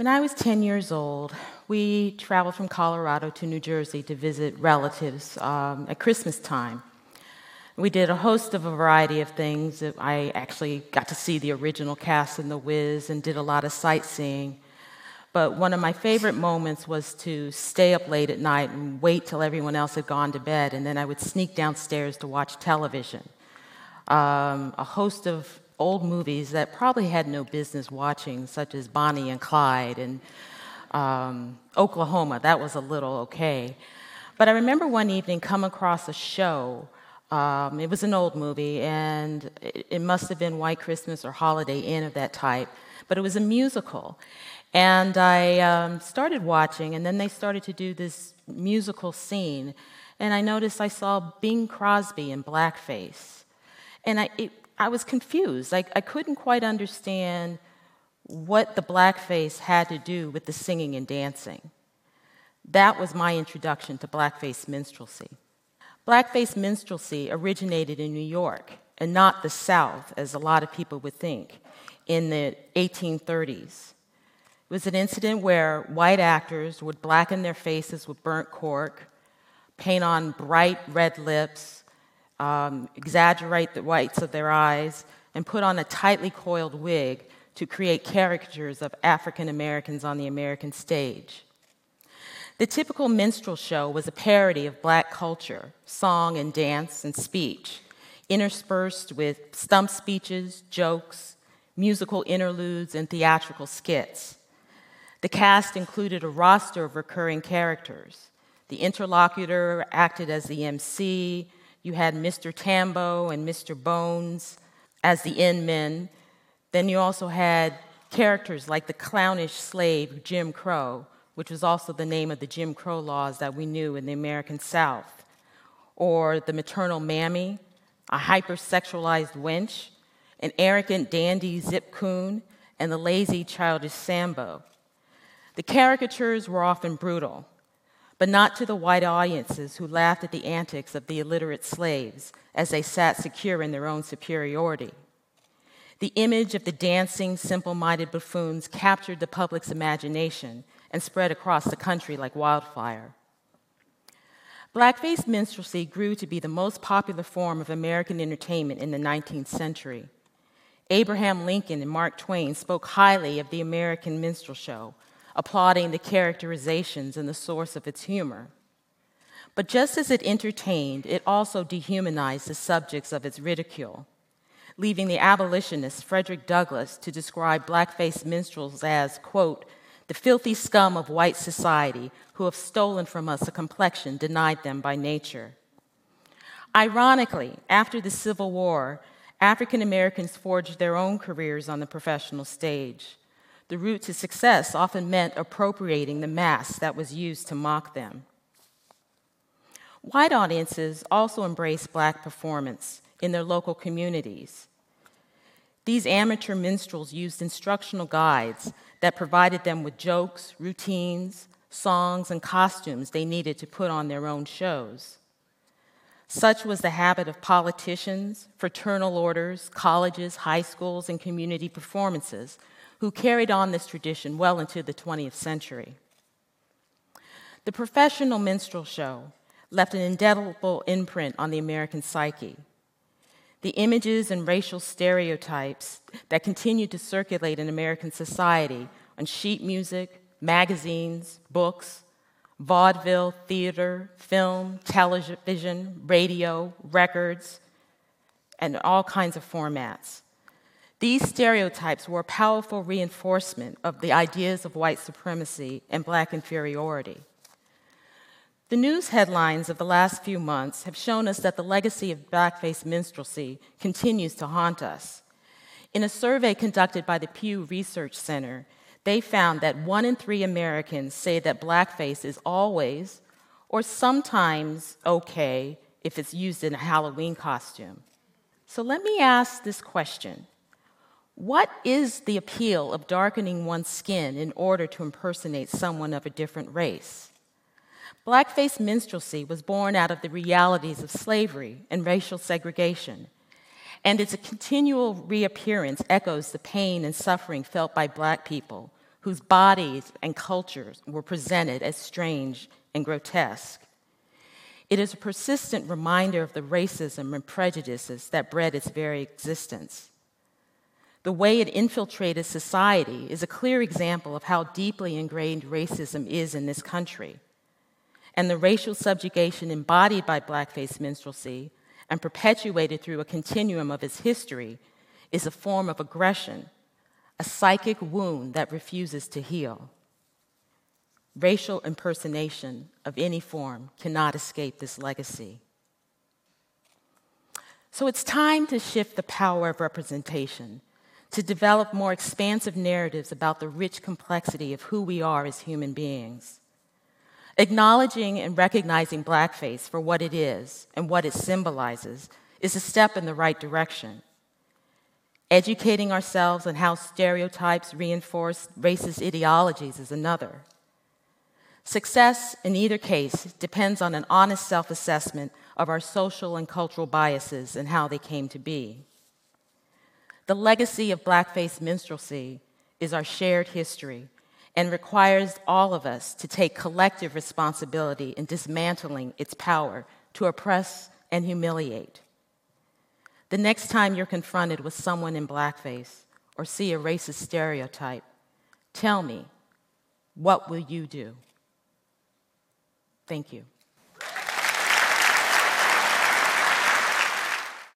When I was 10 years old, we traveled from Colorado to New Jersey to visit relatives um, at Christmas time. We did a host of a variety of things. I actually got to see the original cast in The Wiz and did a lot of sightseeing. But one of my favorite moments was to stay up late at night and wait till everyone else had gone to bed, and then I would sneak downstairs to watch television. Um, a host of old movies that probably had no business watching, such as Bonnie and Clyde and um, Oklahoma. That was a little okay. But I remember one evening come across a show. Um, it was an old movie, and it, it must have been White Christmas or Holiday Inn of that type, but it was a musical. And I um, started watching, and then they started to do this musical scene, and I noticed I saw Bing Crosby in blackface. And I, it, I was confused. I, I couldn't quite understand what the blackface had to do with the singing and dancing. That was my introduction to blackface minstrelsy. Blackface minstrelsy originated in New York and not the South, as a lot of people would think, in the 1830s. It was an incident where white actors would blacken their faces with burnt cork, paint on bright red lips, um, exaggerate the whites of their eyes, and put on a tightly coiled wig to create caricatures of African Americans on the American stage. The typical minstrel show was a parody of black culture, song and dance and speech, interspersed with stump speeches, jokes, musical interludes, and theatrical skits. The cast included a roster of recurring characters. The interlocutor acted as the MC, you had Mr. Tambo and Mr. Bones as the end men. Then you also had characters like the clownish slave Jim Crow, which was also the name of the Jim Crow laws that we knew in the American South, or the maternal mammy, a hypersexualized wench, an arrogant dandy Zip Coon, and the lazy childish Sambo. The caricatures were often brutal but not to the white audiences who laughed at the antics of the illiterate slaves as they sat secure in their own superiority. The image of the dancing, simple minded buffoons captured the public's imagination and spread across the country like wildfire. Blackface minstrelsy grew to be the most popular form of American entertainment in the 19th century. Abraham Lincoln and Mark Twain spoke highly of the American minstrel show, applauding the characterizations and the source of its humor. But just as it entertained, it also dehumanized the subjects of its ridicule, leaving the abolitionist Frederick Douglass to describe blackface minstrels as, quote, the filthy scum of white society who have stolen from us a complexion denied them by nature. Ironically, after the Civil War, African Americans forged their own careers on the professional stage. The route to success often meant appropriating the mask that was used to mock them. White audiences also embraced Black performance in their local communities. These amateur minstrels used instructional guides that provided them with jokes, routines, songs, and costumes they needed to put on their own shows. Such was the habit of politicians, fraternal orders, colleges, high schools, and community performances who carried on this tradition well into the 20th century. The professional minstrel show left an indelible imprint on the American psyche. The images and racial stereotypes that continued to circulate in American society on sheet music, magazines, books, vaudeville, theater, film, television, radio, records, and all kinds of formats these stereotypes were a powerful reinforcement of the ideas of white supremacy and black inferiority. The news headlines of the last few months have shown us that the legacy of blackface minstrelsy continues to haunt us. In a survey conducted by the Pew Research Center, they found that one in three Americans say that blackface is always or sometimes okay if it's used in a Halloween costume. So let me ask this question what is the appeal of darkening one's skin in order to impersonate someone of a different race? Blackface minstrelsy was born out of the realities of slavery and racial segregation, and its continual reappearance echoes the pain and suffering felt by black people whose bodies and cultures were presented as strange and grotesque. It is a persistent reminder of the racism and prejudices that bred its very existence. The way it infiltrated society is a clear example of how deeply ingrained racism is in this country. And the racial subjugation embodied by blackface minstrelsy and perpetuated through a continuum of its history is a form of aggression, a psychic wound that refuses to heal. Racial impersonation of any form cannot escape this legacy. So it's time to shift the power of representation to develop more expansive narratives about the rich complexity of who we are as human beings. Acknowledging and recognizing blackface for what it is and what it symbolizes is a step in the right direction. Educating ourselves on how stereotypes reinforce racist ideologies is another. Success in either case depends on an honest self assessment of our social and cultural biases and how they came to be. The legacy of blackface minstrelsy is our shared history and requires all of us to take collective responsibility in dismantling its power to oppress and humiliate. The next time you're confronted with someone in blackface or see a racist stereotype, tell me, what will you do? Thank you.